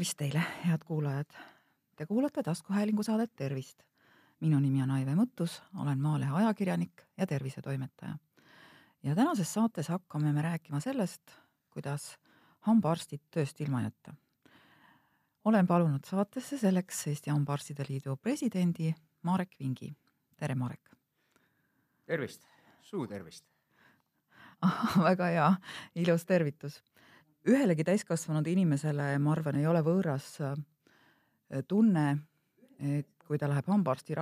tervist teile, head kuulajad! Te kuulate taskuhäälingu saadet Tervist. minu nimi on Aive Mõttus, olen Maalehe ajakirjanik ja tervisetoimetaja. ja tänases saates hakkame me rääkima sellest, kuidas hambaarstid tööst ilma jätta. olen palunud saatesse selleks Eesti Hambaarstide Liidu presidendi Marek Vingi. tere, Marek! tervist, suu tervist! väga hea, ilus tervitus ühelegi täiskasvanud inimesele, ma arvan, ei ole võõras äh, tunne, et kui ta läheb hambaarsti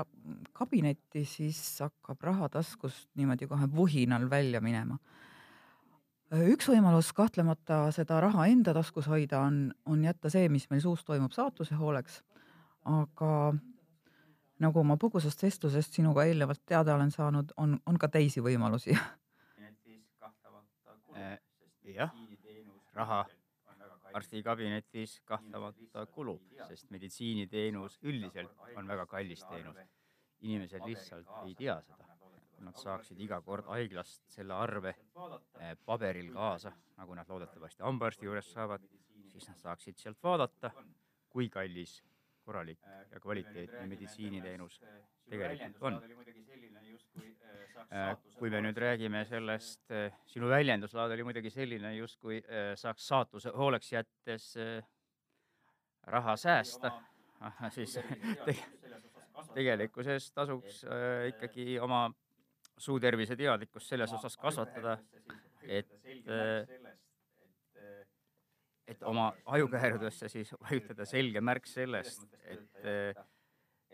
kabinetti, siis hakkab raha taskust niimoodi kohe vuhinal välja minema. Äh, üks võimalus kahtlemata seda raha enda taskus hoida on, on jätta see, mis meil suus toimub, saatuse hooleks. aga nagu ma põgusast vestlusest sinuga eelnevalt teada olen saanud, on, on ka teisi võimalusi. jah raha arstikabinetis kahtlemata kulub, sest meditsiiniteenus üldiselt on väga kallis teenus. inimesed lihtsalt ei tea seda. nad saaksid iga kord haiglast selle arve eh, paberil kaasa, nagu nad loodetavasti hambaarsti juures saavad, siis nad saaksid sealt vaadata, kui kallis korralik ja kvaliteetne meditsiiniteenus tegelikult on. Äh, kui me nüüd räägime sellest, äh, sinu väljenduslaad oli muidugi selline, justkui äh, saaks saatuse hooleks jättes raha säästa, siis tegelikkuses tasuks ikkagi oma suutervise teadlikkust selles osas kasvatada, et, et oma ajukäärudesse siis vajutada selge märk sellest, et,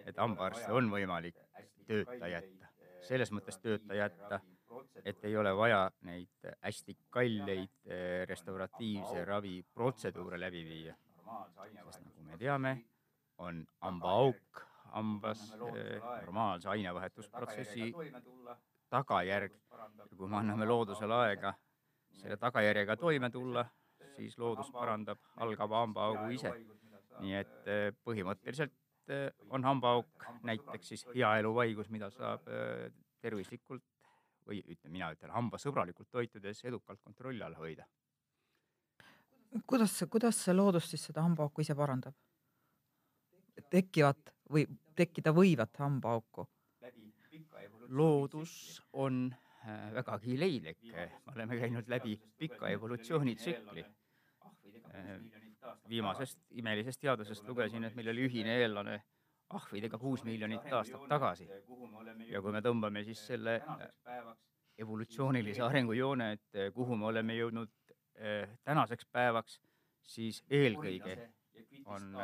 et hambaarste on võimalik tööta jätta selles mõttes tööta jätta, et ei ole vaja neid hästi kalleid eh, restauratiivse ravi protseduure läbi viia. sest nagu me teame, on hambaauk hambas eh, normaalse ainevahetusprotsessi tagajärg ja kui me anname loodusele aega selle tagajärjega toime tulla, siis loodus parandab algava hambaaugu ise. nii et eh, põhimõtteliselt on hambaauk näiteks siis hea eluvaigus, mida saab äh, tervislikult või ütleme, mina ütlen hambasõbralikult toitudes edukalt kontrolli all hoida. kuidas, kuidas see loodus siis seda hambaauku ise parandab? tekivat või tekkida võivat hambaauku? loodus on äh, vägagi leidlik, me oleme käinud läbi pika evolutsioonitsükli viimasest imelisest teadusest lugesin, et meil oli ühine eellane ahvidega kuus miljonit aastat tagasi. ja kui me tõmbame siis selle evolutsioonilise arengujoone, et eh, kuhu me oleme jõudnud eh, tänaseks päevaks, siis eelkõige on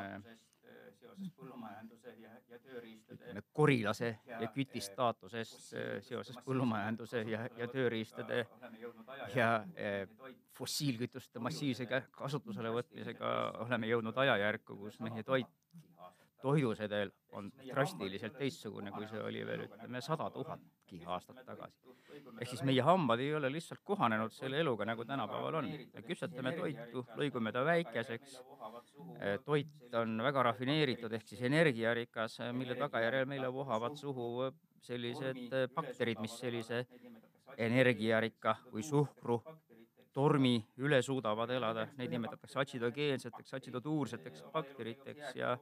seoses põllumajanduse ja, ja tööriistade korilase ja küti staatusest seoses põllumajanduse ja, ja tööriistade ja fossiilkütuste massiivse kasutusele võtmisega oleme jõudnud ajajärku, kus meie toit toidusedel on drastiliselt teistsugune, kui see oli veel ütleme sada tuhatki aastat tagasi. ehk siis meie hambad ei ole lihtsalt kohanenud selle eluga, nagu tänapäeval on. me küpsetame toitu, lõigume ta väikeseks, eh, toit on väga rafineeritud ehk siis energiarikas, mille tagajärjel meile vohavad suhu sellised bakterid, mis sellise energiarikka või suhkru tormi üle suudavad elada, neid nimetatakse atsidogeenseteks, atsidotuurseteks bakteriteks ja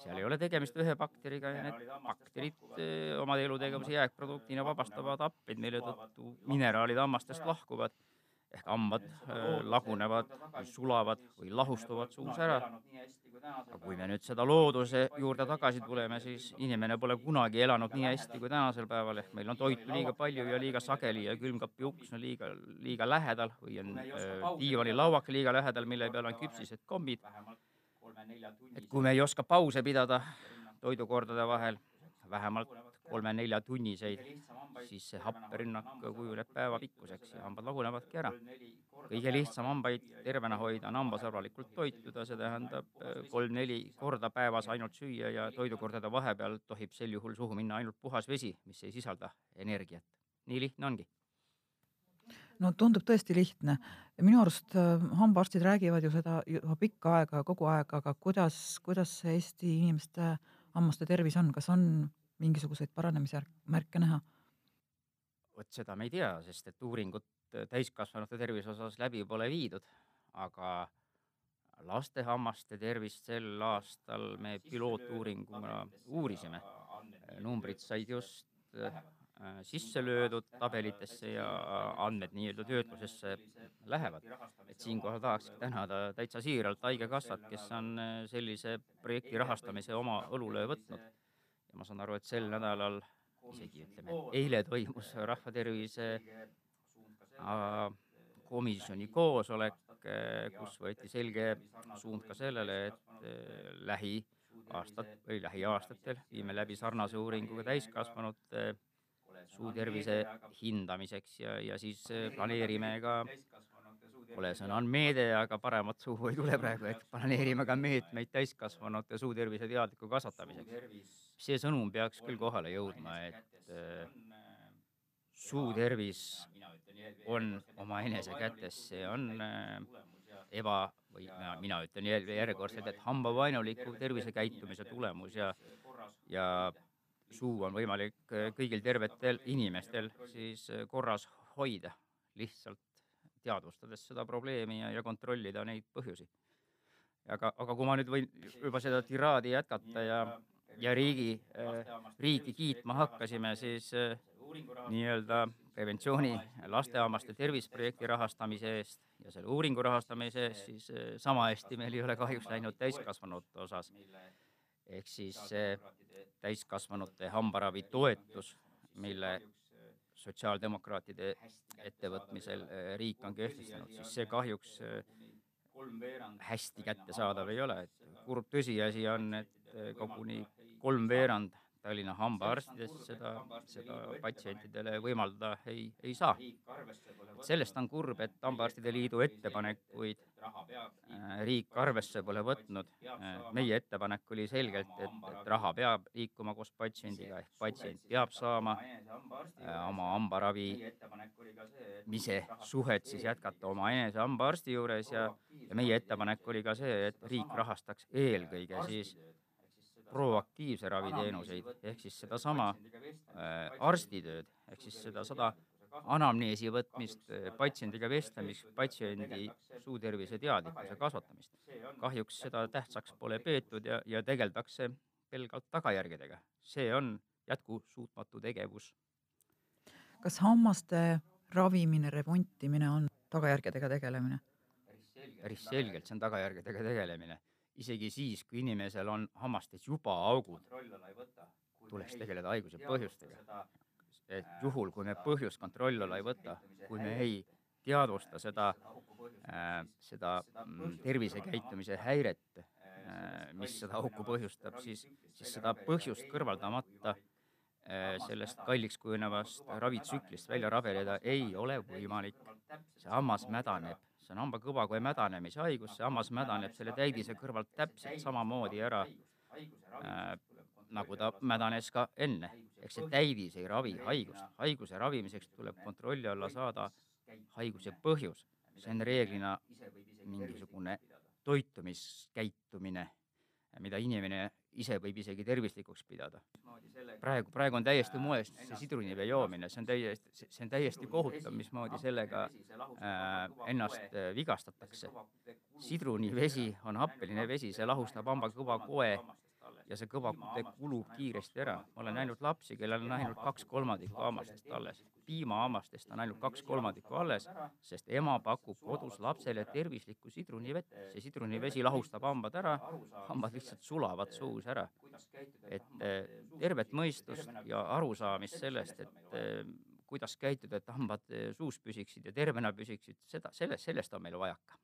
seal ei ole tegemist ühe bakteriga ja need bakterid oma elutegevuse jääkproduktina vabastavad happeid, mille tõttu mineraalid hammastest lahkuvad ehk hambad äh, lagunevad või sulavad või lahustuvad suus ära. aga kui me nüüd seda looduse juurde tagasi tuleme, siis inimene pole kunagi elanud nii hästi kui tänasel päeval, ehk meil on toitu liiga palju ja liiga sageli ja külmkapi uks on liiga, liiga lähedal või on äh, diivanilauak liiga lähedal, mille peal on küpsised kombid. et kui me ei oska pause pidada toidukordade vahel, vähemalt kolme-neljatunniseid, siis see happerünnak kujuneb päevapikkuseks ja hambad lagunevadki ära. kõige lihtsam hambaid tervena hoida on hambasõbralikult toituda, see tähendab äh, kolm-neli korda päevas ainult süüa ja toidukordade vahepeal tohib sel juhul suhu minna ainult puhas vesi, mis ei sisalda energiat. nii lihtne ongi no tundub tõesti lihtne. minu arust äh, hambaarstid räägivad ju seda juba pikka aega, kogu aeg, aga kuidas, kuidas see Eesti inimeste hammaste tervis on, kas on mingisuguseid paranemismärke näha? vot seda me ei tea, sest et uuringut täiskasvanute tervise osas läbi pole viidud, aga, laste hammaste tervist sel aastal me pilootuuringuna uurisime. numbrid said just äh, sisse löödud tabelitesse ja andmed nii-öelda töötlusesse lähevad. et siinkohal tahakski tänada täitsa siiralt Haigekassat, kes on äh, sellise projekti rahastamise oma õlule võtnud. Ja ma saan aru, et sel nädalal, isegi ütleme, eile toimus rahvatervise äh, komisjoni koosolek, kus võeti selge suund ka sellele, et lähiaastat või lähiaastatel viime läbi sarnase uuringu ka täiskasvanute suutervise hindamiseks ja, ja siis planeerime ka, pole sõna on meede, aga paremat suhu ei tule praegu, et planeerime ka meetmeid täiskasvanute suutervise teadliku kasvatamiseks. See sõnum peaks küll kohale jõudma, et äh, suutervis on omaenese kätes, see on äh, eba või mina ütlen järjekordselt, et hambavaenuliku tervisekäitumise tulemus ja, ja suu on võimalik äh, kõigil tervetel inimestel siis korras hoida, lihtsalt teadvustades seda probleemi ja, ja kontrollida neid põhjusi. aga, aga kui ma nüüd võin juba seda tiraadi jätkata ja, ja riigi äh,, riiki kiitma hakkasime, siis äh, nii-öelda preventsiooni lastehammaste terviseprojekti rahastamise eest ja selle uuringu rahastamise eest, siis äh, sama hästi meil ei ole kahjuks läinud täiskasvanute osas. ehk siis täiskasvanute hambaravi toetus, mille sotsiaaldemokraatide ettevõtmisel riik on kehtestanud, siis see kahjuks hästi kättesaadav ei ole, et kurb tõsiasi on, et koguni kolmveerand. Tallinna hambaarstidest seda, seda patsientidele võimaldada ei, ei saa. sellest on kurb, et Hambaarstide Liidu ettepanekuid äh, riik arvesse pole võtnud. Äh, meie ettepanek oli selgelt, et, et raha peab liikuma koos patsiendiga ehk patsient peab saama äh, oma hambaravi ise suhet siis jätkata omaenese hambaarsti juures ja, ja meie ettepanek oli ka see, et riik rahastaks eelkõige siis proaktiivse raviteenuseid ehk siis sedasama äh, arstitööd ehk siis seda sada anamneesi võtmist, äh, patsiendiga vestlemist, patsiendi suutervise teadlikkuse kasvatamist. kahjuks seda tähtsaks pole peetud ja, ja tegeldakse pelgalt tagajärgedega. see on jätkusuutmatu tegevus. kas hammaste ravimine, remontimine on tagajärgedega tegelemine? päris selgelt, see on tagajärgedega tegelemine isegi siis, kui inimesel on hammastes juba augud, tuleks tegeleda haiguse põhjustega. et juhul, kui me põhjust kontrolli alla ei võta, kui me ei teadvusta seda äh,, seda mm, tervisekäitumise häiret äh,, mis seda auku põhjustab, siis, siis seda põhjust kõrvaldamata äh, sellest kalliks kujunevast ravitsüklist välja rabeleda ei ole võimalik. see hammas mädaneb see on hambakõbakoe mädanemise haigus, see hammas mädaneb selle täidise kõrvalt täpselt samamoodi ära äh, nagu ta mädanes ka enne. ehk see täidis ei ravi haigust. haiguse ravimiseks tuleb kontrolli alla saada haiguse põhjus. see on reeglina mingisugune toitumiskäitumine, mida inimene ise võib isegi tervislikuks pidada. praegu, praegu on täiesti moes see sidrunivee joomine, see on täiesti, see on täiesti kohutav, mismoodi sellega äh, ennast äh, vigastatakse. sidrunivesi on happeline vesi, see lahustab hambakõva koe ja see kõvakute kulub kiiresti ära. ma olen näinud lapsi, kellel on ainult kaks kolmandikku hammastest alles. piimahammastest on ainult kaks kolmandikku alles, sest ema pakub kodus lapsele tervislikku sidrunivett. see sidrunivesi lahustab hambad ära, hambad lihtsalt sulavad suus ära. et eh, tervet mõistust ja arusaamist sellest, et eh, kuidas käituda, et hambad eh, suus püsiksid ja tervena püsiksid, seda, sellest, sellest on meil vajaka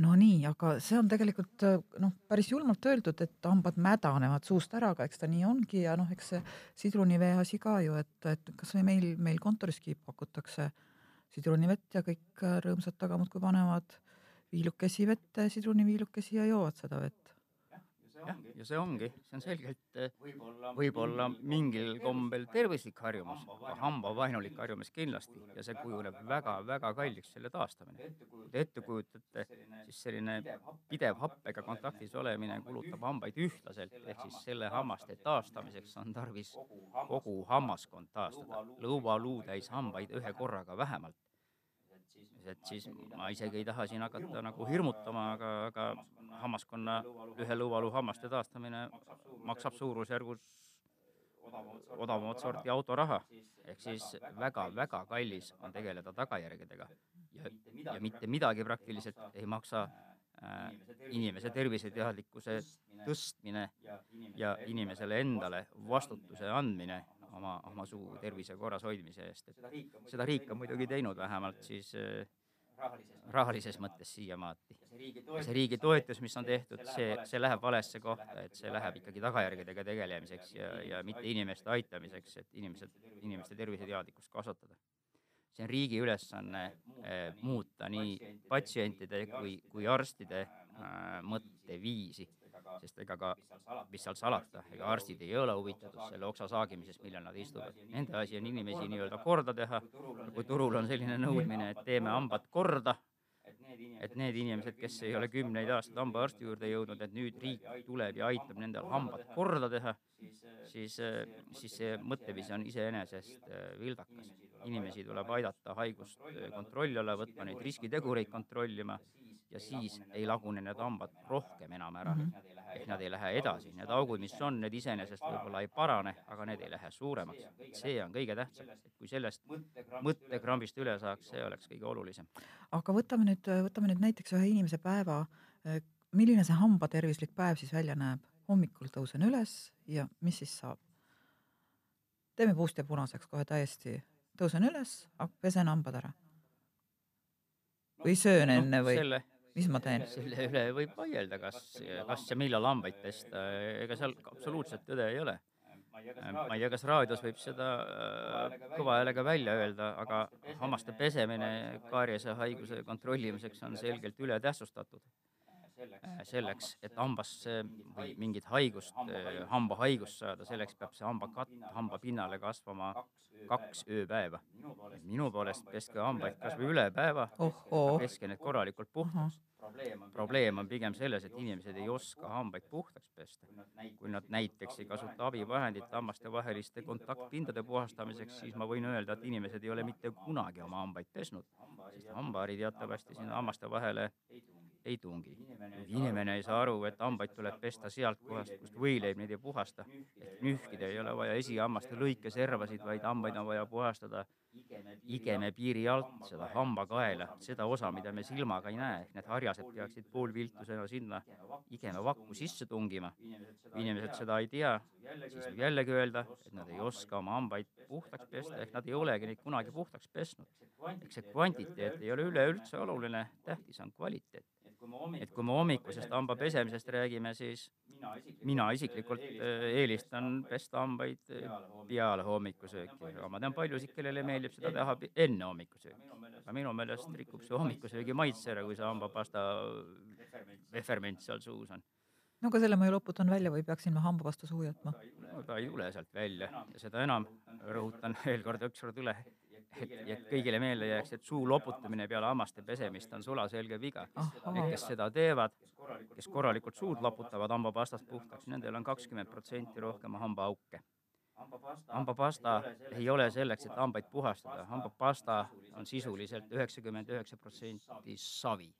no nii, aga see on tegelikult noh, päris julmalt öeldud, et hambad mädanevad suust ära, aga eks ta nii ongi ja noh, eks see sidrunivee asi ka ju, et, et kasvõi meil, meil kontoriski pakutakse sidrunivett ja kõik rõõmsad taga muudkui panevad viilukesi vette, sidruniviilukesi ja joovad seda vett jah, ja see ongi, see on selgelt eh, võib-olla mingil kombel tervislik harjumus, aga hambavaenulik harjumus kindlasti ja see kujuneb väga-väga kalliks, selle taastamine. kui te ette kujutate, siis selline pidev happega kontaktis olemine kulutab hambaid ühtlaselt, ehk siis selle hammaste taastamiseks on tarvis kogu hammaskond taastada, lõualuutäis hambaid ühe korraga vähemalt. et siis ma isegi ei taha siin hakata nagu hirmutama, aga, aga hammaskonna ühe lõualuu hammaste taastamine maksab suurusjärgus odavamat sorti autoraha. ehk siis väga-väga kallis on tegeleda tagajärgedega. ja, ja mitte midagi praktiliselt ei maksa äh, inimese terviseteadlikkuse tõstmine ja inimesele endale vastutuse andmine oma, oma suu tervise korras hoidmise eest, et seda riik on muidugi teinud, vähemalt siis äh, rahalises mõttes. Siiamaati. see riigi toetus, mis on tehtud, see, see läheb valesse kohta, et see läheb ikkagi tagajärgedega tegelemiseks ja, ja mitte inimeste aitamiseks, et inimesed, inimeste terviseteadlikkust kasvatada. see on riigi ülesanne eh, muuta nii patsientide kui, kui arstide äh, mõtteviisi sest ega ka, mis seal salata, ega arstid ei ole huvitatud selle oksa saagimisest, millel nad istuvad. Nende asi on inimesi nii-öelda korda teha. kui turul on selline nõudmine, et teeme hambad korda, et need inimesed, kes ei ole kümneid aastaid hambaarsti juurde jõudnud, et nüüd riik tuleb ja aitab nendel hambad korda teha, siis, siis see mõtteviis on iseenesest äh, vildakas. inimesi tuleb aidata haigust äh, kontrolli alla võtma, neid riskitegureid kontrollima ja siis ei lagune need hambad rohkem enam ära mm. -hmm ehk nad ei lähe edasi, need augud, mis on, need iseenesest võib-olla ei parane, aga need ei lähe suuremaks. see on kõige tähtsam, et kui sellest mõttekrambist üle saaks, see oleks kõige olulisem. aga võtame nüüd, võtame nüüd näiteks ühe inimese päeva. milline see hambatervislik päev siis välja näeb? hommikul tõusen üles ja mis siis saab? teeme puust ja punaseks kohe täiesti. tõusen üles, pesen hambad ära. või söön no, enne või? selle mis ma teen? selle üle võib vaielda, kas, kas ja millal hambaid pesta, ega seal absoluutset tõde ei ole. ma ei tea, kas raadios võib seda äh, kõva häälega välja öelda, aga hammaste pesemine kaariese haiguse kontrollimiseks on selgelt ületähtsustatud selleks, et hambasse või mingit haigust, hambahaigust saada, selleks peab see hambakatt hamba pinnale kasvama kaks ööpäeva. minu poolest peske hambaid kas või üle päeva oh, oh. peske need korralikult puhtaks. probleem on pigem selles, et inimesed ei oska hambaid puhtaks pesta. kui nad näiteks ei kasuta abivahendit hammastevaheliste kontaktpindade puhastamiseks, siis ma võin öelda, et inimesed ei ole mitte kunagi oma hambaid pesnud, sest hambaharid teatavasti sinna hammaste vahele ei tungi. inimene ei saa aru, et hambaid tuleb pesta sealt kohast, kust võileib neid ei puhasta. ehk nühkida ei ole vaja esihammaste lõikeservasid, vaid hambaid on vaja puhastada. igeme piiri alt, seda hambakaela, seda osa, mida me silmaga ei näe, ehk need harjased peaksid poolviltusena sinna. Igeme vakku sisse tungima. kui inimesed seda ei tea, siis võib jällegi öelda, et nad ei oska oma hambaid puhtaks pesta, ehk nad ei olegi neid kunagi puhtaks pesnud. ehk see kvantiteet ei ole üleüldse oluline, tähtis on kvaliteet et kui me hommikusest hamba pesemisest räägime, siis mina isiklikult äh, eelistan pesta hambaid. äh, peale hommikusööki, aga ma tean paljusid, kellele meeldib seda teha enne hommikusööki. aga minu meelest rikub see hommikusöögi maitse ära, kui see hambapasta veferment seal suus on. No aga selle ma ju loputan välja või peaksin ma hambapasta suhu jätma? no ta ei tule sealt välja ja seda enam, rõhutan veel kord, ükskord üle, et, et kõigile meelde jääks, et suu loputamine peale hammaste pesemist on sulaselge viga. Need, kes seda teevad, kes korralikult suud loputavad hambapastast puhtaks, nendel on kakskümmend protsenti rohkem hambaauke. hambapasta ei ole selleks, et hambaid puhastada, hambapasta on sisuliselt üheksakümmend üheksa protsenti savi,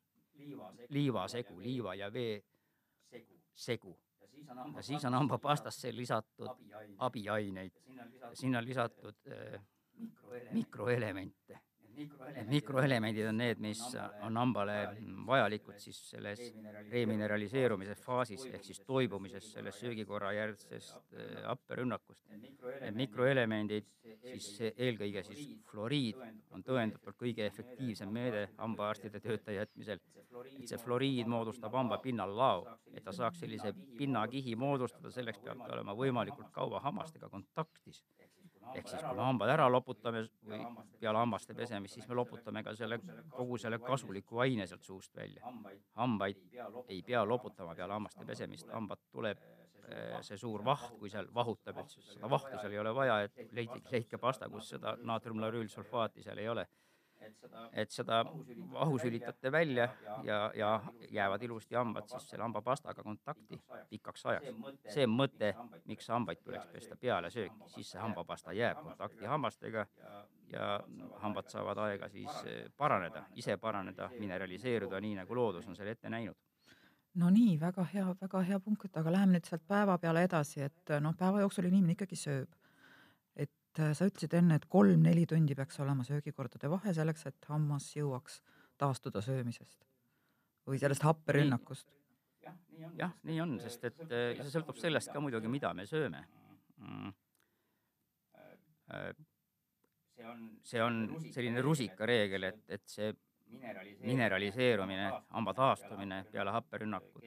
liivasegu, liiva ja vee segu. ja siis on hambapastasse lisatud abiaineid, sinna on lisatud äh, mikroelemente. Mikroelemendid on need, mis on hambale vajalikud siis selles remineraliseerumise faasis ehk siis toibumises sellest söögikorra järgsest äh, happerünnakust. Need mikroelemendid, siis eelkõige siis fluoriid. on tõendatult kõige efektiivsem meede hambaarstide tööta jätmisel. et see fluoriid moodustab hamba pinnal lao, et ta saaks sellise pinnakihi moodustada, selleks peab ta olema võimalikult kaua hammastega kontaktis ehk siis kui me hambad ära loputame või peale hammaste pesemist, siis me loputame ka selle, kogu selle kasuliku aine sealt suust välja. hambaid ei pea loputama peale hammaste pesemist, hambad tuleb eh, see suur vaht, kui seal vahutab, et seda vahtu seal ei ole vaja, et leidke, leidke pasta, kus seda naatriumlarüülsulfaati seal ei ole. Et seda vahu sülitate välja ja, ja jäävad ilusti hambad siis selle hambapastaga kontakti pikaks ajaks. see on mõte, miks hambaid tuleks pesta peale sööki, siis see hambapasta jääb kontakti hammastega ja hambad saavad aega siis paraneda, ise paraneda, mineraliseeruda, nii nagu loodus on selle ette näinud. No nii, väga hea, väga hea punkt, aga läheme nüüd sealt päeva peale edasi, et noh, päeva jooksul inimene ikkagi sööb. Et äh, sa ütlesid enne, et kolm-neli tundi peaks olema söögikordade vahe selleks, et hammas jõuaks taastuda söömisest või sellest happerünnakust. jah, nii on, sest et äh, see sõltub sellest ka muidugi, mida me sööme. Mm.. Äh, see on selline rusikareegel, et, et see mineraliseerumine, hamba taastumine peale happerünnakut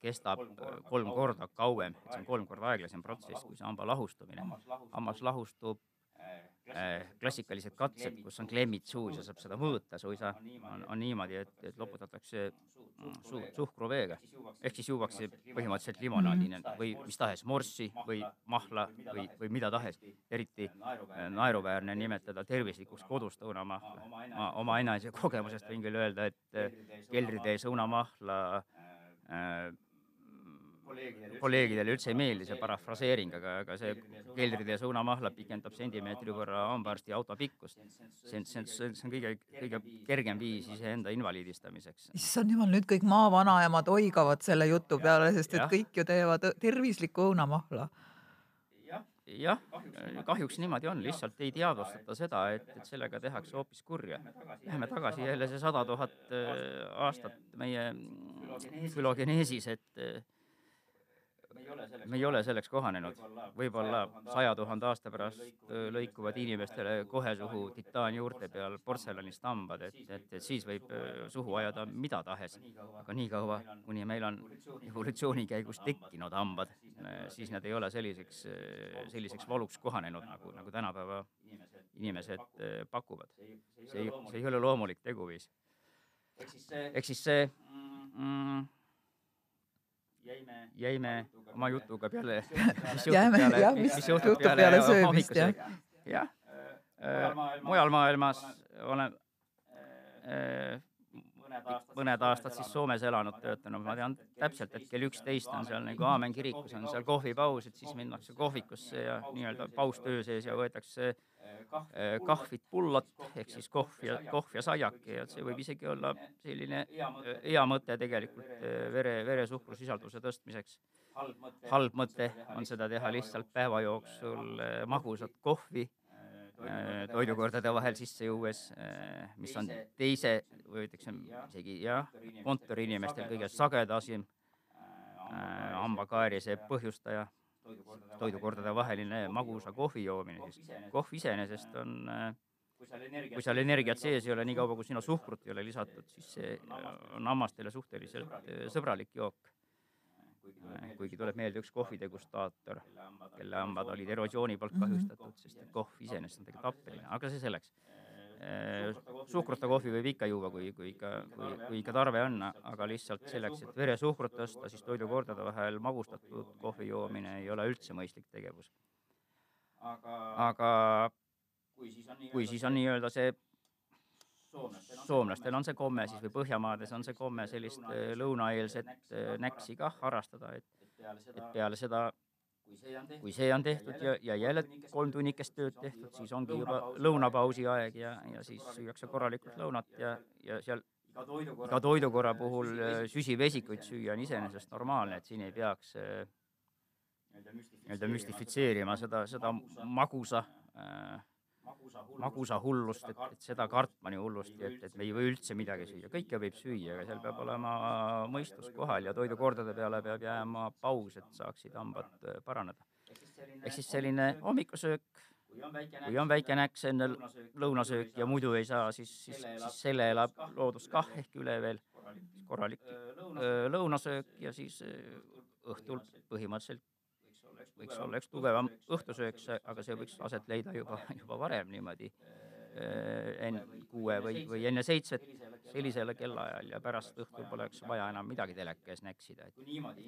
kestab kolm korda kauem, et see on kolm korda aeglasem protsess kui see hamba lahustumine. hammas lahustub klassikalised katsed, kus on klemmid suus ja saab seda mõõta suisa, on, on niimoodi, et, et loputatakse su-, suhkruveega. ehk siis juuakse põhimõtteliselt limonaadina või mis tahes morssi või mahla või, või mida tahes. eriti äh, naeruväärne nimetada tervislikuks kodust õunamahla. ma oma enese kogemusest võin küll öelda, et äh, keldritäis õunamahla äh, kolleegidele üldse ei meeldi see parafraseering, aga, aga see keldritäis õunamahla pikendab sentimeetri võrra hambaarsti auto pikkust. see on, see on, see on kõige, kõige kergem viis iseenda invaliidistamiseks. issand jumal, nüüd kõik maavanaemad oigavad selle jutu peale, sest et ja. kõik ju teevad tervislikku õunamahla jah, kahjuks niimoodi on, lihtsalt ei teadvustata seda, et, et sellega tehakse hoopis kurja. Läheme tagasi jälle see sada tuhat äh, aastat meie fülogeneesis, et me ei ole selleks kohanenud. võib-olla saja tuhande aasta pärast lõikuvad inimestele kohe suhu titaani juurte peal portselanist hambad, et, et, et siis võib suhu ajada mida tahes. aga niikaua, kuni meil on evolutsiooni käigus tekkinud hambad, siis nad ei ole selliseks, selliseks valuks kohanenud, nagu, nagu tänapäeva inimesed pakuvad. see ei, see ei ole loomulik teguviis. ehk siis see mm, jäime, jäime oma jutuga peale, mis jääme, peale, jah, mis, juhtub peale, söömist, jah. jah, äh, mujal maailmas olen äh, mõned aastad siis Soomes elanud, töötanud, ma tean täpselt, et kell üksteist on seal nagu Aamen kirikus on seal kohvipaus, et siis minnakse kohvikusse ja nii-öelda paus töö sees ja võetakse Äh, kahvit, pullot ehk siis kohv ja, kohv ja saiak ja see võib isegi olla selline äh, hea mõte tegelikult äh, vere, veresuhkrusisalduse tõstmiseks. halb mõte. On seda teha lihtsalt päeva jooksul magusat kohvi toidukordade vahel sisse juues, mis on teise või ütleks isegi jah, kontoriinimestel kõige sagedasim. hambakaarise põhjustaja toidukordade vaheline magusa kohvi joomine, siis. kohv iseenesest on äh, kui seal energiat sees ei ole, niikaua kui sinna suhkrut ei ole lisatud, siis see on hammastele suhteliselt äh, sõbralik jook. Äh, kuigi tuleb meelde üks kohvidegustaator, kelle hambad olid erosiooni poolt kahjustatud, sest kohv iseenesest on tegelikult happeline, aga see selleks. Äh, suhkruta kohvi võib ikka juua, kui, kui ikka, kui, kui ikka tarve on, aga lihtsalt selleks, et veresuhkrut tõsta, siis toidukordade vahel magustatud kohvi joomine ei ole üldse mõistlik tegevus. aga kui siis on nii-öelda see soomlastel on see komme siis või Põhjamaades on see komme sellist lõunaeelset näksi kah harrastada, et, et peale seda kui see on tehtud ja, ja jälle kolm tunnikest tööd tehtud, siis ongi juba lõunapausi aeg. ja, ja siis süüakse korralikult lõunat ja, ja seal iga toidukorra puhul äh, süsivesikuid süüa on iseenesest normaalne, et siin ei peaks äh, nii-öelda müstifitseerima seda, seda magusa äh, magusa hullust, et, et seda kartma nii hullusti, et, et me ei või üldse midagi süüa, kõike võib süüa, aga seal peab olema mõistus kohal ja toidukordade peale peab jääma paus, et saaksid hambad äh, paraneda. ehk siis selline hommikusöök, kui on väike näks enne lõunasööki ja muidu ei saa, siis, siis, siis selle elab loodus kah ehk üle veel. Korralik. Äh, lõunasöök. ja siis äh, õhtul põhimõtteliselt võiks olla üks tugevam õhtusöök, aga see võiks aset leida juba, juba varem niimoodi äh, enne kuue või, või enne seitset sellisel kellaajal ja pärast õhtul poleks vaja enam midagi teleka ees näksida, et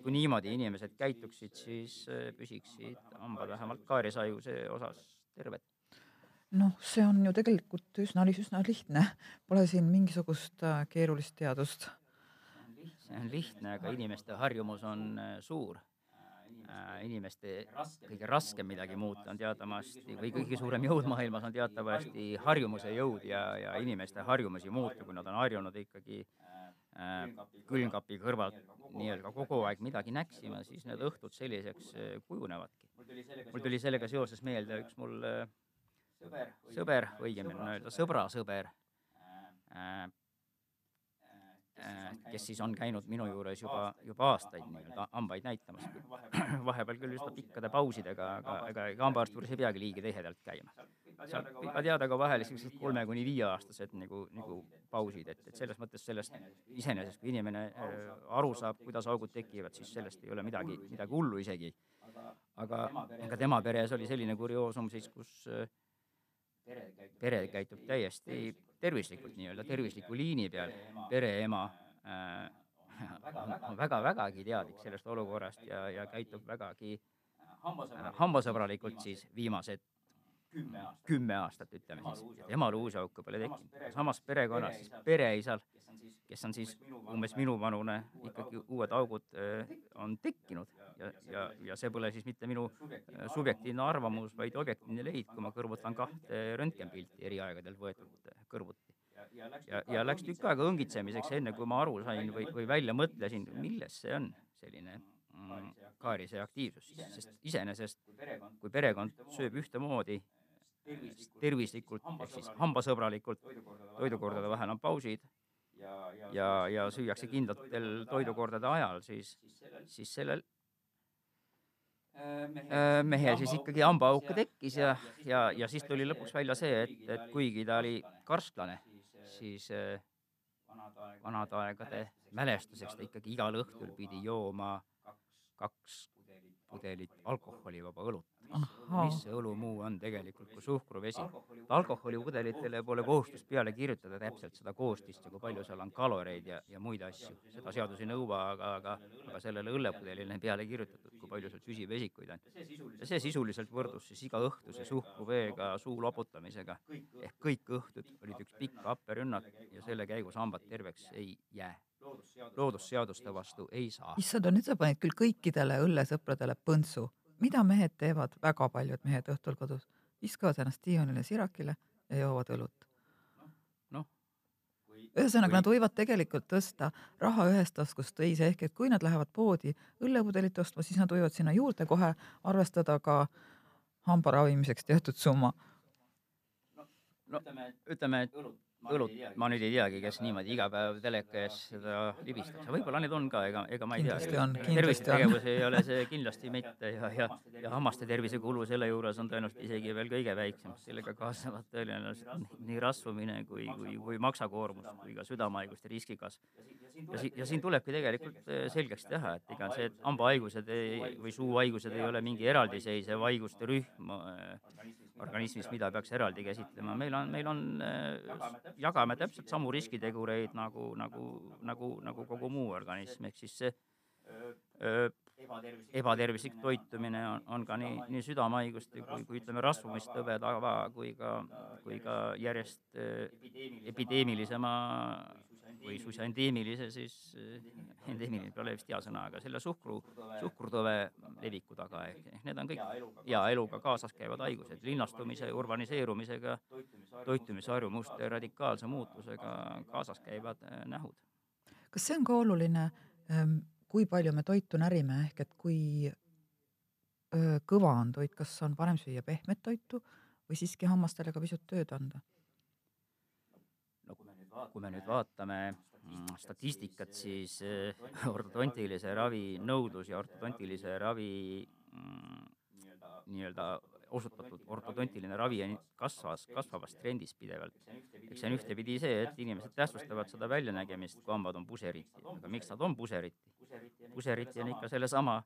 kui niimoodi inimesed käituksid, siis äh, püsiksid hambad vähemalt kaarisaiuse osas terved. Noh, see on ju tegelikult üsna, üsna lihtne, pole siin mingisugust äh, keerulist teadust. see on lihtne, aga inimeste harjumus on äh, suur. Äh, inimeste kõige raskem midagi muuta on teatavasti või kõige suurem jõud maailmas on teatavasti harjumuse jõud ja, ja inimeste harjumusi muuta, kui nad on harjunud ikkagi külmkapi kõrvalt nii-öelda kogu aeg midagi näksima, siis need õhtud selliseks kujunevadki. mul tuli sellega seoses meelde üks mul sõber, õigemini on öelda sõbra sõber. äh,, äh, kes siis on käinud minu juures juba, juba aastaid nii-öelda hambaid näitamas. vahepeal küll üsna pikkade pausidega, aga ega ega hambaarsti juures ei peagi liiga tihedalt käima. sealt võib ka teada ka vahel sellised kolme kuni viieaastased nagu, nagu pausid, et, et selles mõttes sellest iseenesest, kui inimene äh, aru saab, kuidas augud tekivad, siis sellest ei ole midagi, midagi hullu isegi. aga, aga tema peres oli selline kurioosum siis, kus äh, pere käitub täiesti tervislikult. nii-öelda, tervisliku liini peal, pereema äh, on väga-vägagi teadlik sellest olukorrast ja, ja käitub vägagi äh, hambasõbralikult siis viimased kümme aastat, ütleme siis, temal uusi auke pole tekkinud. samas perekonnas siis pereisal, kes on siis umbes minuvanune, ikkagi uued augud on tekkinud. ja, ja, ja see pole siis mitte minu subjektiivne arvamus, vaid objektiivne leid, kui ma kõrvutan kahte röntgenpilti eri aegadel võetud kõrvuti. ja, ja läks tükk aega õngitsemiseks, enne kui ma aru sain või, või välja mõtlesin, milles see on, selline mm, kaarise aktiivsus, sest iseenesest kui perekond sööb ühtemoodi, tervislikult. ehk siis hambasõbralikult, toidukordade vahel on pausid ja, ja süüakse kindlatel toidukordade ajal, siis, siis sellel? Äh, mehel siis ikkagi hambaauk tekkis ja, ja, ja siis tuli lõpuks välja see, et, et kuigi ta oli karsklane, siis äh, vanade aegade mälestuseks ta ikkagi igal õhtul pidi jooma kaks pudelit alkoholivaba õlut. Mis see õlu muu on tegelikult kui suhkruvesi. alkoholipudelitele pole kohustust peale kirjutada täpselt seda koostist ja kui palju seal on kaloreid ja, ja muid asju. seda seadus ei nõua, aga, aga, aga sellele õllepudelile on peale kirjutatud, kui palju seal süsivesikuid on. ja see sisuliselt võrdus siis iga õhtuse suhkruveega suu loputamisega. ehk kõik õhtud olid üks pikk happerünnak ja selle käigus hambad terveks ei jää loodusseaduste vastu ei saa. issand, nüüd sa panid küll kõikidele õllesõpradele põntsu. Mida mehed teevad, väga paljud mehed õhtul kodus, viskavad ennast diivanile sirakile ja joovad õlut. noh. ühesõnaga, nad võivad tegelikult tõsta raha ühest taskust teise, ehk et kui nad lähevad poodi õllepudelit ostma, siis nad võivad sinna juurde kohe arvestada ka hamba ravimiseks tehtud summa. no ütleme, et õlut ma nüüd ei teagi, kes niimoodi iga päev teleka ees seda libistab, võib-olla neid on ka, ega, ega ma ei tea. tervisetegevus ei ole see kindlasti mitte ja, ja, ja hammaste tervisekulu selle juures on tõenäoliselt isegi veel kõige väiksem, sellega kaasnevad tõenäoliselt nii rasvumine kui, kui, kui maksakoormus kui ka südamehaiguste riskikasv. ja si-, ja siin tulebki tegelikult äh, selgeks teha, et ega see hambahaigused ei, või suuhaigused ei ole mingi eraldiseisev haiguste rühm äh, organismis, mida peaks eraldi käsitlema, meil on, meil on äh, jagame täpselt samu riskitegureid nagu, nagu, nagu, nagu kogu muu organism, ehk siis see öö, ebatervislik toitumine on, on ka nii, nii südamehaiguste kui, kui ütleme, rasvumistõve tava kui ka, kui ka järjest epideemilisema või suisa endeemilise siis, endeemiline pole vist hea sõna, aga selle suhkru, suhkrutõve leviku taga, ehk, ehk need on kõik hea eluga kaasas käivad haigused, linnastumise, urbaniseerumisega, toitumisharjumuste radikaalse muutusega kaasas käivad äh, nähud. kas see on ka oluline, ähm, kui palju me toitu närime, ehk et kui kõva on toit, kas on parem süüa pehmet toitu või siiski hammastele ka pisut tööd anda? Kui me nüüd vaatame mm, statistikat, siis eh, ortodontilise ravi nõudlus ja ortodontilise ravi mm, nii-öelda osutatud ortodontiline ravi kasvas, kasvavas trendis pidevalt. eks see on ühtepidi see, et inimesed tähtsustavad seda väljanägemist, kui hambad on puseriti, aga miks nad on puseriti? puseriti on ikka sellesama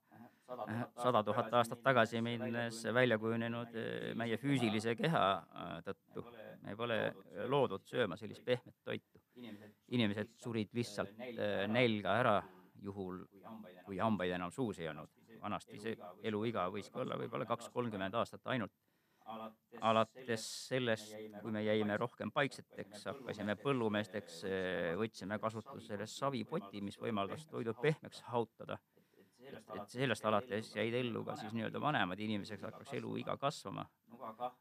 sada tuhat aastat tagasi minnes välja kujunenud meie füüsilise keha äh, tõttu. me pole loodud sööma sellist pehmet toitu. inimesed surid lihtsalt äh, nälga ära, juhul kui hambaid enam suus ei olnud. vanasti see eluiga võiski olla võib-olla kaks-kolmkümmend aastat ainult. alates sellest, kui me jäime rohkem paikseteks, hakkasime põllumeesteks, võtsime kasutusele savipoti, mis võimaldas toidu pehmeks hahutada. Et sellest alates jäid ellu ka. siis nii-öelda vanemad inimesed, hakkas eluiga kasvama.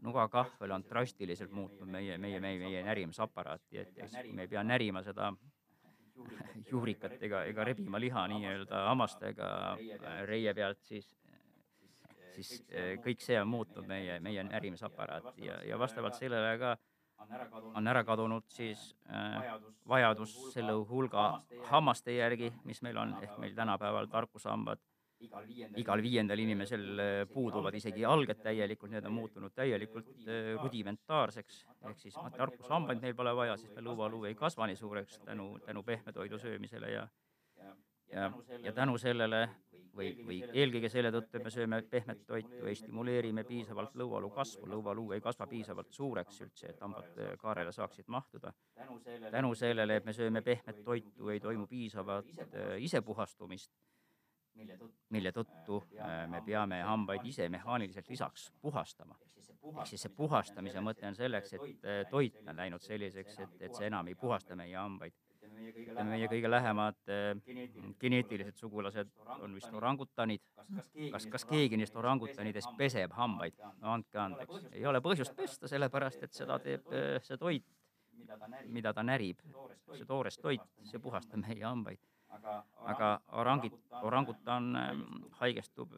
nugakahvel on drastiliselt muutnud meie, meie, meie, meie närimisaparaati, et me ei pea närima. seda juurikat ega, ega rebima liha nii-öelda hammastega. reie pealt, siis siis eh, kõik see on muutnud meie, meie närimisaparaati. Ja, ja vastavalt sellele ka on ära kadunud siis äh, vajadus selle hulga hammaste järgi, mis meil on, ehk meil tänapäeval tarkushambad igal viiendal inimesel eh, puuduvad isegi alged täielikult, need on muutunud täielikult rudimentaarseks, ehk siis tarkushambaid meil pole vaja, sest lõualuu ei kasva nii suureks tänu, tänu pehme toidu söömisele ja ja, ja tänu sellele või, või eelkõige selle tõttu, et me sööme pehmet toitu, ei stimuleerime piisavalt lõualuu kasvu, lõualuu ei kasva piisavalt suureks üldse, et hambad äh, kaarele saaksid mahtuda. tänu sellele, et me sööme pehmet toitu, ei toimu piisavat äh, isepuhastumist, mille tõttu äh, me peame hambaid ise mehaaniliselt lisaks puhastama. ehk siis see puhastamise mõte on selleks, et toit on läinud selliseks, et, et see enam ei puhasta meie hambaid meie kõige lähemad äh, geneetilised sugulased. on vist orangutanid. kas, kas keegi neist orangutanidest peseb hambaid? no andke andeks, ei ole põhjust pesta, sellepärast et seda teeb äh, see toit, mida ta närib, see toores toit, see puhastab meie hambaid aga orangit, orangutan ähm, haigestub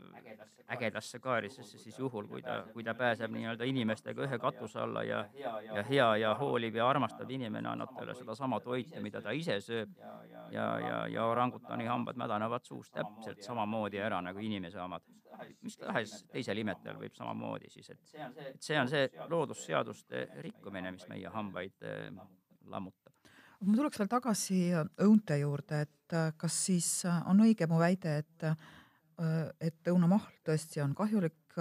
ägedasse kaarisesse siis juhul, kui ta, kui ta pääseb nii-öelda inimestega ühe katuse alla ja, ja hea ja hooliv ja armastav inimene annab talle sedasama toitu, mida ta ise sööb. ja, ja, ja orangutani hambad mädanevad suus täpselt samamoodi ära nagu inimese omad. mis tahes teisel imetajal võib samamoodi siis, et, et see on see loodusseaduste rikkumine, mis meie hambaid äh, lammutab ma tuleks veel tagasi äh, õunte juurde, et äh, kas siis äh, on õige mu väide, et, et õunamahl tõesti on kahjulik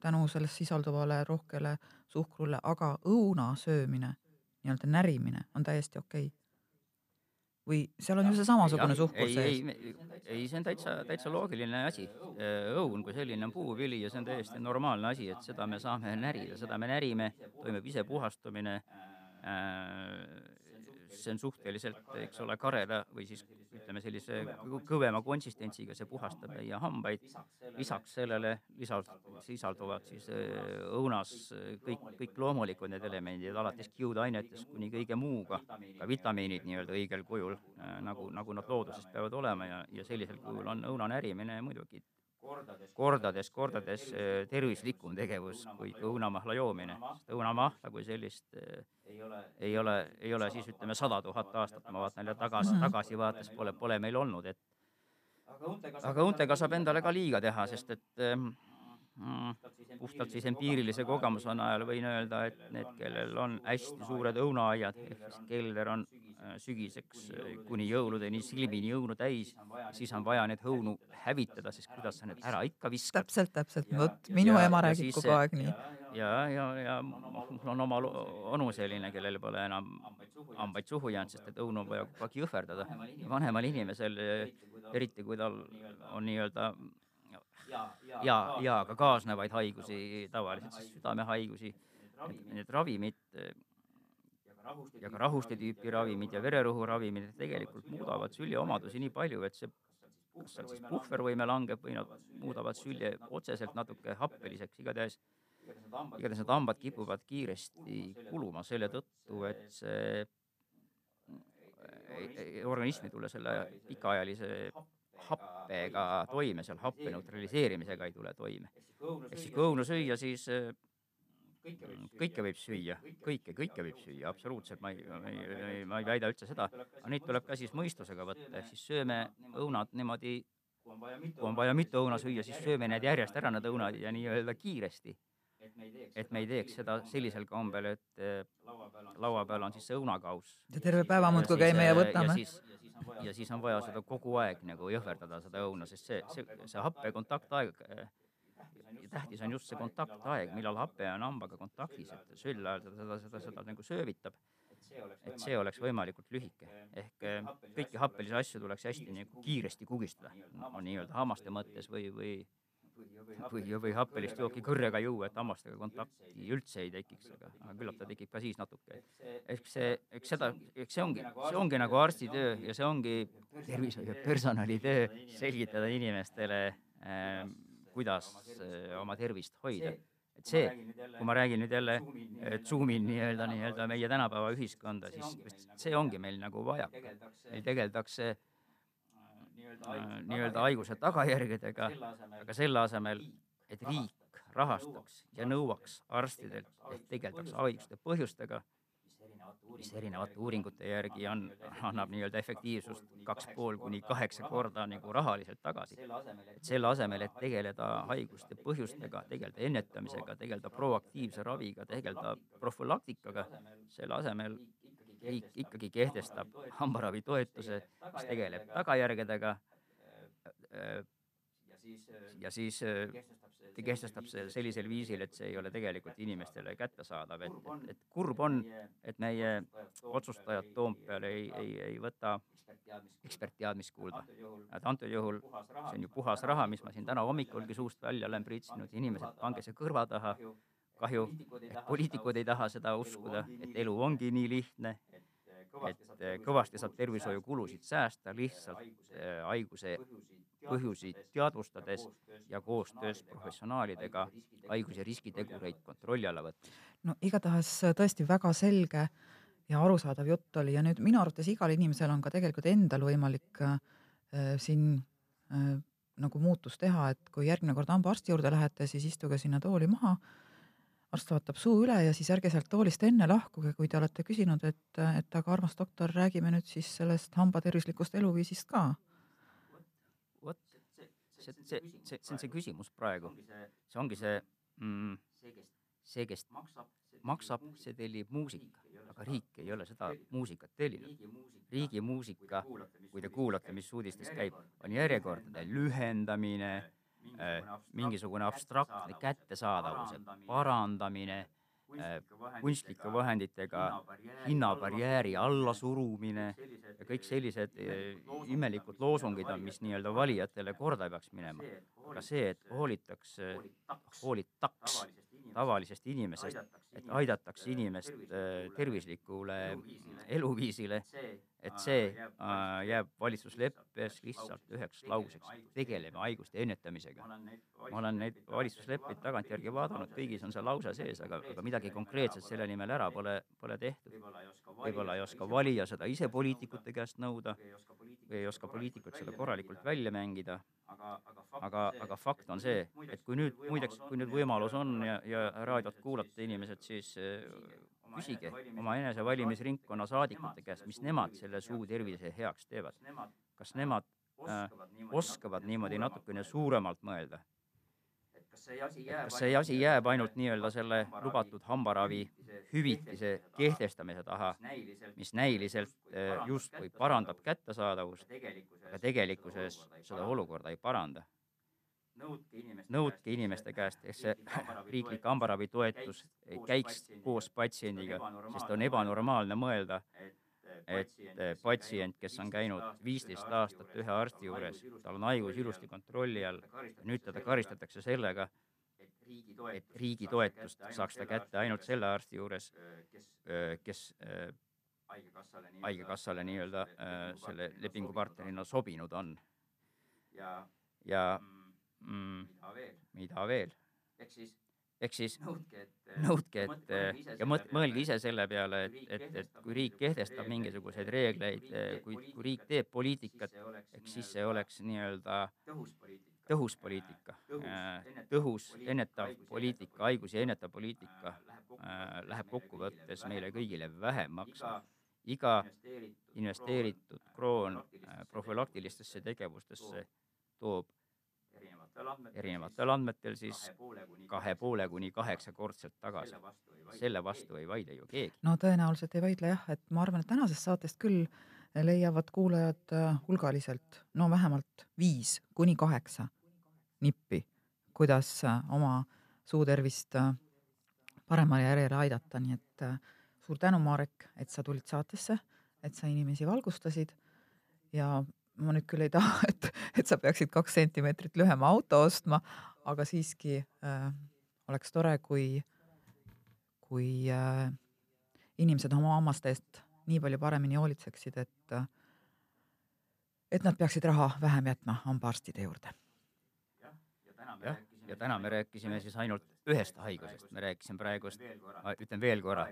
tänu selles sisalduvale rohkele suhkrule, aga õuna söömine, nii-öelda närimine on täiesti okei okay.? või seal on ju see samasugune suhkur sees? ei, ei, ei, see on täitsa, täitsa loogiline asi. õun kui selline on puuvili ja see on täiesti normaalne asi, et seda me saame närida, seda me närime, toimub isepuhastumine äh, see on suhteliselt, eks ole, kareda või siis ütleme sellise kõvema konsistentsiga, see puhastab meie hambaid. lisaks sellele lisalt sisalduvad siis äh, õunas äh, kõik, kõik loomulikud need elemendid, alates kiudainetest kuni kõige muuga, ka vitamiinid nii-öelda õigel kujul, äh, nagu, nagu nad looduses peavad olema ja, ja sellisel kujul on õuna närimine muidugi kordades, kordades tervislikum tegevus kui õunamahla joomine, sest õunamahla kui sellist ei ole, ei ole, ei ole siis ütleme sada tuhat aastat, ma vaatan jälle tagasi, mhm. tagasivaates pole, pole meil olnud, et aga õuntega saab endale ka liiga teha, sest et mm, puhtalt siis empiirilise kogemuse najal võin öelda, et need, kellel on hästi suured õunaaiad, ehk siis kelder on äh, sügiseks äh, kuni jõuludeni silmini õunu täis, siis on vaja need õunu hävitada, sest kuidas sa need ära ikka viskad. täpselt, täpselt, vot minu ja, ema räägib kogu aeg nii. Ja, ja, ja mul on oma onu selline, kellel pole enam hambaid suhu jäänud, sest et õunu on vaja kogu aeg jõhverdada. vanemal inimesel, eriti kui tal on nii-öelda ja, ja ka kaasnevaid haigusi, tavaliselt siis südamehaigusi, need ravimid ja ka rahuste tüüpi ravimid ja vererõhuravimid tegelikult muudavad sülje omadusi nii palju, et see kas seal siis puhvervõime langeb? või nad muudavad sülje otseselt natuke happeliseks, igatahes igatahes need hambad kipuvad kiiresti kuluma selle tõttu, et see organism ei tule selle pikaajalise happega toime, seal happe neutraliseerimisega ei tule toime. ehk siis kui õunu süüa, siis kõike võib süüa, kõike, kõike võib süüa, absoluutselt, ma ei, ma ei, ma ei väida üldse seda, aga neid tuleb ka siis mõistusega võtta, ehk siis sööme õunad niimoodi, kui on vaja mitu õuna süüa, siis sööme need järjest ära, need õunad ja nii-öelda kiiresti. Et me ei teeks seda sellisel kombel, et eh, laua peal on siis see õunakauss. ja terve päeva muudkui käime ja võtame. ja siis on vaja seda kogu aeg nagu jõhverdada, seda õuna, sest see, see, see happe kontaktaeg, eh, tähtis on just see kontaktaeg, millal hape on hambaga kontaktis, et sül ajal seda, seda, seda, seda nagu söövitab. et see oleks võimalikult lühike, ehk eh, kõiki happelisi asju tuleks hästi nagu kiiresti kugistada, no nii-öelda hammaste mõttes või, või või, või happelist jooki kõrrega juua, et hammastega kontakti üldse ei tekiks, aga, aga küllap ta tekib ka siis natuke. eks see, eks seda, eks see ongi, see ongi nagu arsti töö ja see ongi tervishoiupersonali töö selgitada inimestele äh,, kuidas äh, oma tervist hoida. Et see, kui ma räägin nüüd jälle Zoom'il nii-öelda, nii-öelda meie tänapäeva ühiskonda, siis see ongi meil nagu vajaka. meil tegeldakse nii-öelda haiguse tagajärgedega, aga selle asemel, et riik rahastaks ja nõuaks arstidelt, et tegeldaks haiguste põhjustega, mis erinevate uuringute järgi on, annab nii-öelda efektiivsust kaks pool kuni kaheksa korda nagu rahaliselt tagasi. et selle asemel, et tegeleda haiguste põhjustega, tegeleda ennetamisega, tegeleda proaktiivse raviga, tegeleda profülaktikaga, selle asemel riik ikkagi kehtestab hambaravitoetuse, mis tegeleb tagajärgedega ja siis ta kehtestab selle sellisel viisil, et see ei ole tegelikult inimestele kättesaadav, et, et, et kurb on, et meie otsustajad Toompeal ei, ei, ei võta ekspertteadmist kuulda. et antud juhul see on ju puhas raha, mis ma siin täna hommikulgi suust välja olen priitsinud, inimesed, pange see kõrva taha. kahju, et poliitikud ei taha seda uskuda, et elu ongi nii lihtne, et kõvasti saab tervishoiukulusid säästa lihtsalt haiguse põhjusi teadvustades ja koostöös professionaalidega haiguse riskitegureid kontrolli alla võtta. no igatahes tõesti väga selge ja arusaadav jutt oli ja nüüd minu arvates igal inimesel on ka tegelikult endal võimalik äh, siin äh, nagu muutust teha, et kui järgmine kord hambaarsti juurde lähete, siis istuge sinna tooli maha, arst vaatab suu üle ja siis ärge sealt toolist enne lahkuge, kui te olete küsinud, et, et aga armas doktor, räägime nüüd siis sellest hambatervislikust eluviisist ka see, see, see, see on see küsimus praegu. see ongi see mm,, see, kes maksab, see tellib muusika, aga riik ei ole seda muusikat tellinud. riigi muusika, kui te kuulate, mis uudistes käib, on järjekordade lühendamine. äh,, mingisugune abstraktne kättesaadavuse parandamine. Äh, kunstlike vahenditega hinnabarjääri allasurumine ja kõik sellised äh, imelikud loosungid on, mis nii-öelda valijatele korda peaks minema. aga see, et hoolitakse, hoolitaks tavalisest inimesest, et aidataks inimest äh, tervislikule eluviisile, et see äh, jääb valitsusleppes lihtsalt üheks lauseks, tegeleme haiguste ennetamisega. ma olen neid valitsusleppeid tagantjärgi vaadanud, kõigis on see lause sees, aga, aga midagi konkreetset selle nimel ära pole, pole tehtud. võib-olla ei oska valija seda ise poliitikute käest nõuda. või ei oska poliitikud seda korralikult välja mängida aga, aga fakt on see, et kui nüüd, muideks, kui nüüd võimalus on ja, ja raadiot kuulate inimesed, siis äh, küsige oma enese valimisringkonna saadikute käest, mis nemad selle suu tervise heaks teevad. kas nemad äh, oskavad niimoodi natukene suuremalt mõelda? kas see asi jääb ainult nii-öelda selle lubatud hambaravi hüvitise kehtestamise taha, mis näiliselt äh, justkui parandab kättesaadavust, aga tegelikkuses seda olukorda ei paranda. Nõudke inimeste käest, et see riiklik hambaravitoetus käiks koos patsiendiga, sest on ebanormaalne mõelda, et patsient, kes on käinud viisteist aastat ühe arsti juures, tal on haigus ilusti kontrolli all, nüüd teda karistatakse sellega, et riigi toetust saaks ta kätte ainult selle arsti juures, kes haigekassale nii-öelda selle lepingupartnerina sobinud on. ja mm, mida veel? ehk siis, ehk siis nõudke, et, ja mõelge ise selle peale, et, et, et kui riik kehtestab mingisuguseid reegleid, kui, kui riik teeb poliitikat, eks siis see oleks nii-öelda tõhus poliitika, tõhus ennetav poliitika, haigusi ennetav poliitika äh, läheb kokkuvõttes meile kõigile vähem maksma. iga investeeritud kroon äh, profülaktilistesse tegevustesse toob erinevatel andmetel siis kahe poole kuni kaheksakordselt tagasi. selle vastu ei vaidle ju keegi. no tõenäoliselt ei vaidle jah, et ma arvan, et tänasest saatest küll leiavad kuulajad äh, hulgaliselt, no vähemalt viis kuni kaheksa nippi, kuidas äh, oma suutervist äh, paremale järjele aidata, nii et suur tänu, Marek, et sa tulid saatesse, et sa inimesi valgustasid ja ma nüüd küll ei taha, et, et sa peaksid kaks sentimeetrit lühema auto ostma, aga siiski äh, oleks tore, kui, kui äh, inimesed oma hammaste eest nii palju paremini hoolitseksid, et äh, et nad peaksid raha vähem jätma hambaarstide juurde. Jah, ja täna me rääkisime siis ainult ühest haigusest, me rääkisime praegust, ma ütlen veel korra,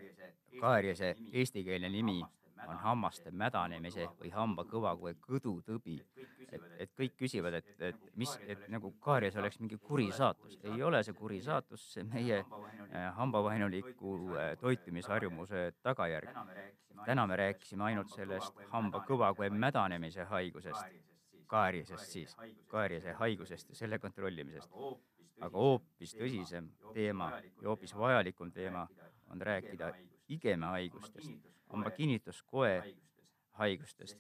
kaariase eestikeelne nimi. on hammaste mädanemise või hamba kõvakoe kõdutõbi. et, et kõik küsivad, et, et mis, et nagu kaaries oleks mingi kuri saatus. ei ole see kuri saatus, see meie äh, hambavaenuliku äh, toitumisharjumuse tagajärg. täna me rääkisime ainult sellest hamba kõvakoe mädanemise haigusest, kaariasest siis, kaariase haigusest ja selle kontrollimisest. aga hoopis tõsisem teema ja hoopis vajalikum teema on rääkida igemehaigustest hamba kinnituskoe haigustest,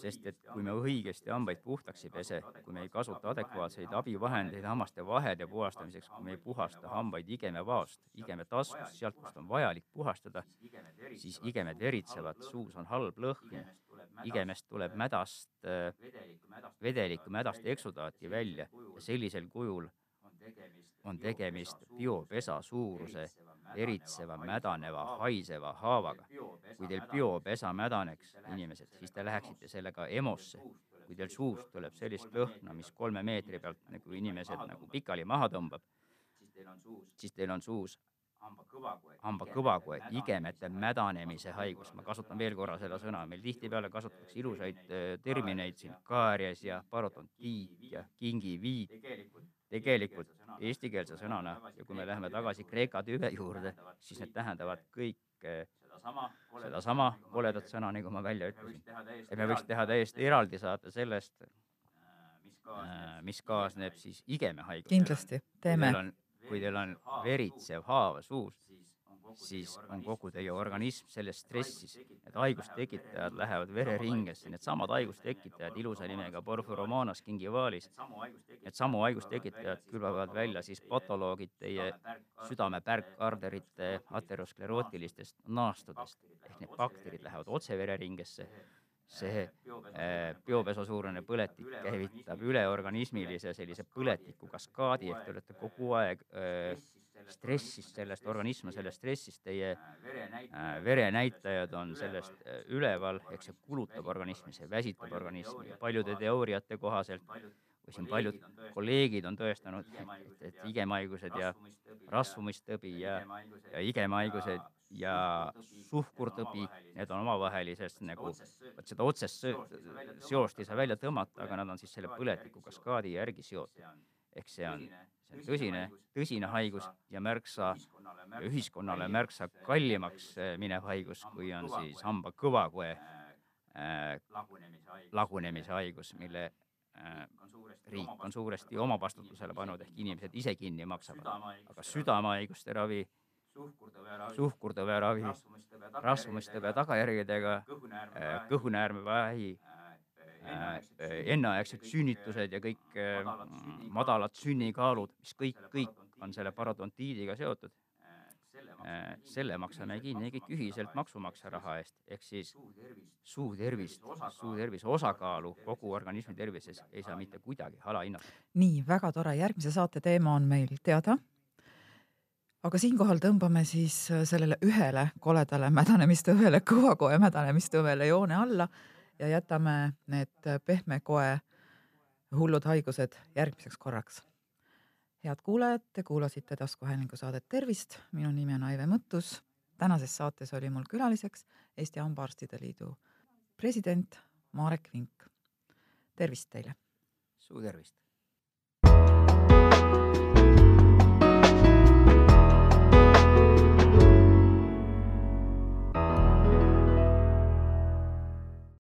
sest et kui me õigesti hambaid puhtaks ei pese, kui me ei kasuta adekvaatseid abivahendeid hammaste vahede puhastamiseks, kui me ei puhasta hambaid igemevaost, igeme taskust, sealt, kust on vajalik puhastada, siis igemed veritsevad, suus on halb lõhn, igemest tuleb mädast, vedelikku mädast eksudaati välja. Ja sellisel kujul on tegemist biopesa suuruse eritseva, mädaneva, haiseva haavaga. kui teil biopesa mädaneks, inimesed, siis te läheksite sellega EMO-sse. kui teil suust tuleb sellist lõhna, mis kolme meetri pealt nagu inimesed nagu pikali maha tõmbab, siis teil on suus hamba kõvakoe, igemete mädanemise haigus, ma kasutan veel korra seda sõna, meil tihtipeale kasutatakse ilusaid äh, termineid siin, kaaries ja parodontiit ja kingiviit tegelikult eestikeelse sõnana. ja kui me läheme tagasi kreeka tüve juurde, siis need tähendavad kõik sedasama koledat sõna, nagu ma välja ütlesin. et me võiks teha täiesti eraldi saate sellest, mis kaasneb siis igemehaigusega. kindlasti, teeme. Kui teil on veritsev haav suus, siis on kogu teie organism selles stressis, et haigustekitajad lähevad vereringesse, needsamad haigustekitajad ilusa nimega Porphyromonas gingivalis, need samu haigustekitajad külvavad välja siis patoloogid teie südame pärgarterite aterosklerootilistest naastudest. ehk need bakterid lähevad otse vereringesse see äh, biopeso suurune põletik käivitab üleorganismilise sellise põletiku kaskaadi ehk te olete kogu aeg äh, stressist, sellest organism on sellest stressist, teie äh, verenäitajad on sellest äh, üleval, ehk see kulutab organismi, see väsitab organismi ja paljude teooriate kohaselt. või siin paljud kolleegid on tõestanud, et, et igemhaigused ja rasvumistõbi ja, ja igemhaigused ja suhkurtõbi, need on omavahelisest nagu, vot seda otsest seost ei saa välja tõmmata, aga nad on siis selle põletiku kaskaadi järgi seotud. ehk see on see on tõsine, tõsine haigus ja märksa, ühiskonnale märksa kallimaks äh, minev haigus, kui on siis hamba kõvakoe äh, lagunemise haigus, mille äh, riik on suuresti oma vastutusele pannud, ehk inimesed ise kinni maksavad. aga südamehaiguste ravi, suhkurtõve ravi, rasvumistõve tagajärgedega, kõhunäärmevähi Äh, äh, enneaegsed sünnitused ja kõik äh, madalad sünnikaalud, mis kõik, kõik on selle parodontiidiga seotud. selle maksame kinni kõik ühiselt maksumaksja raha eest, ehk siis suu tervist, suu tervise osakaalu. kogu organismi tervises ei saa mitte kuidagi alahinnata. nii, väga tore, järgmise saate teema on meil teada aga siinkohal tõmbame siis sellele ühele koledale mädanemistõvele, kõvakoe mädanemistõvele joone alla ja jätame need pehme koe hullud haigused järgmiseks korraks. head kuulajad, te kuulasite taskuhäälingu saadet Tervist, minu nimi on Aive Mõttus. tänases saates oli mul külaliseks Eesti Hambaarstide Liidu president Marek Vink. tervist teile! suu tervist!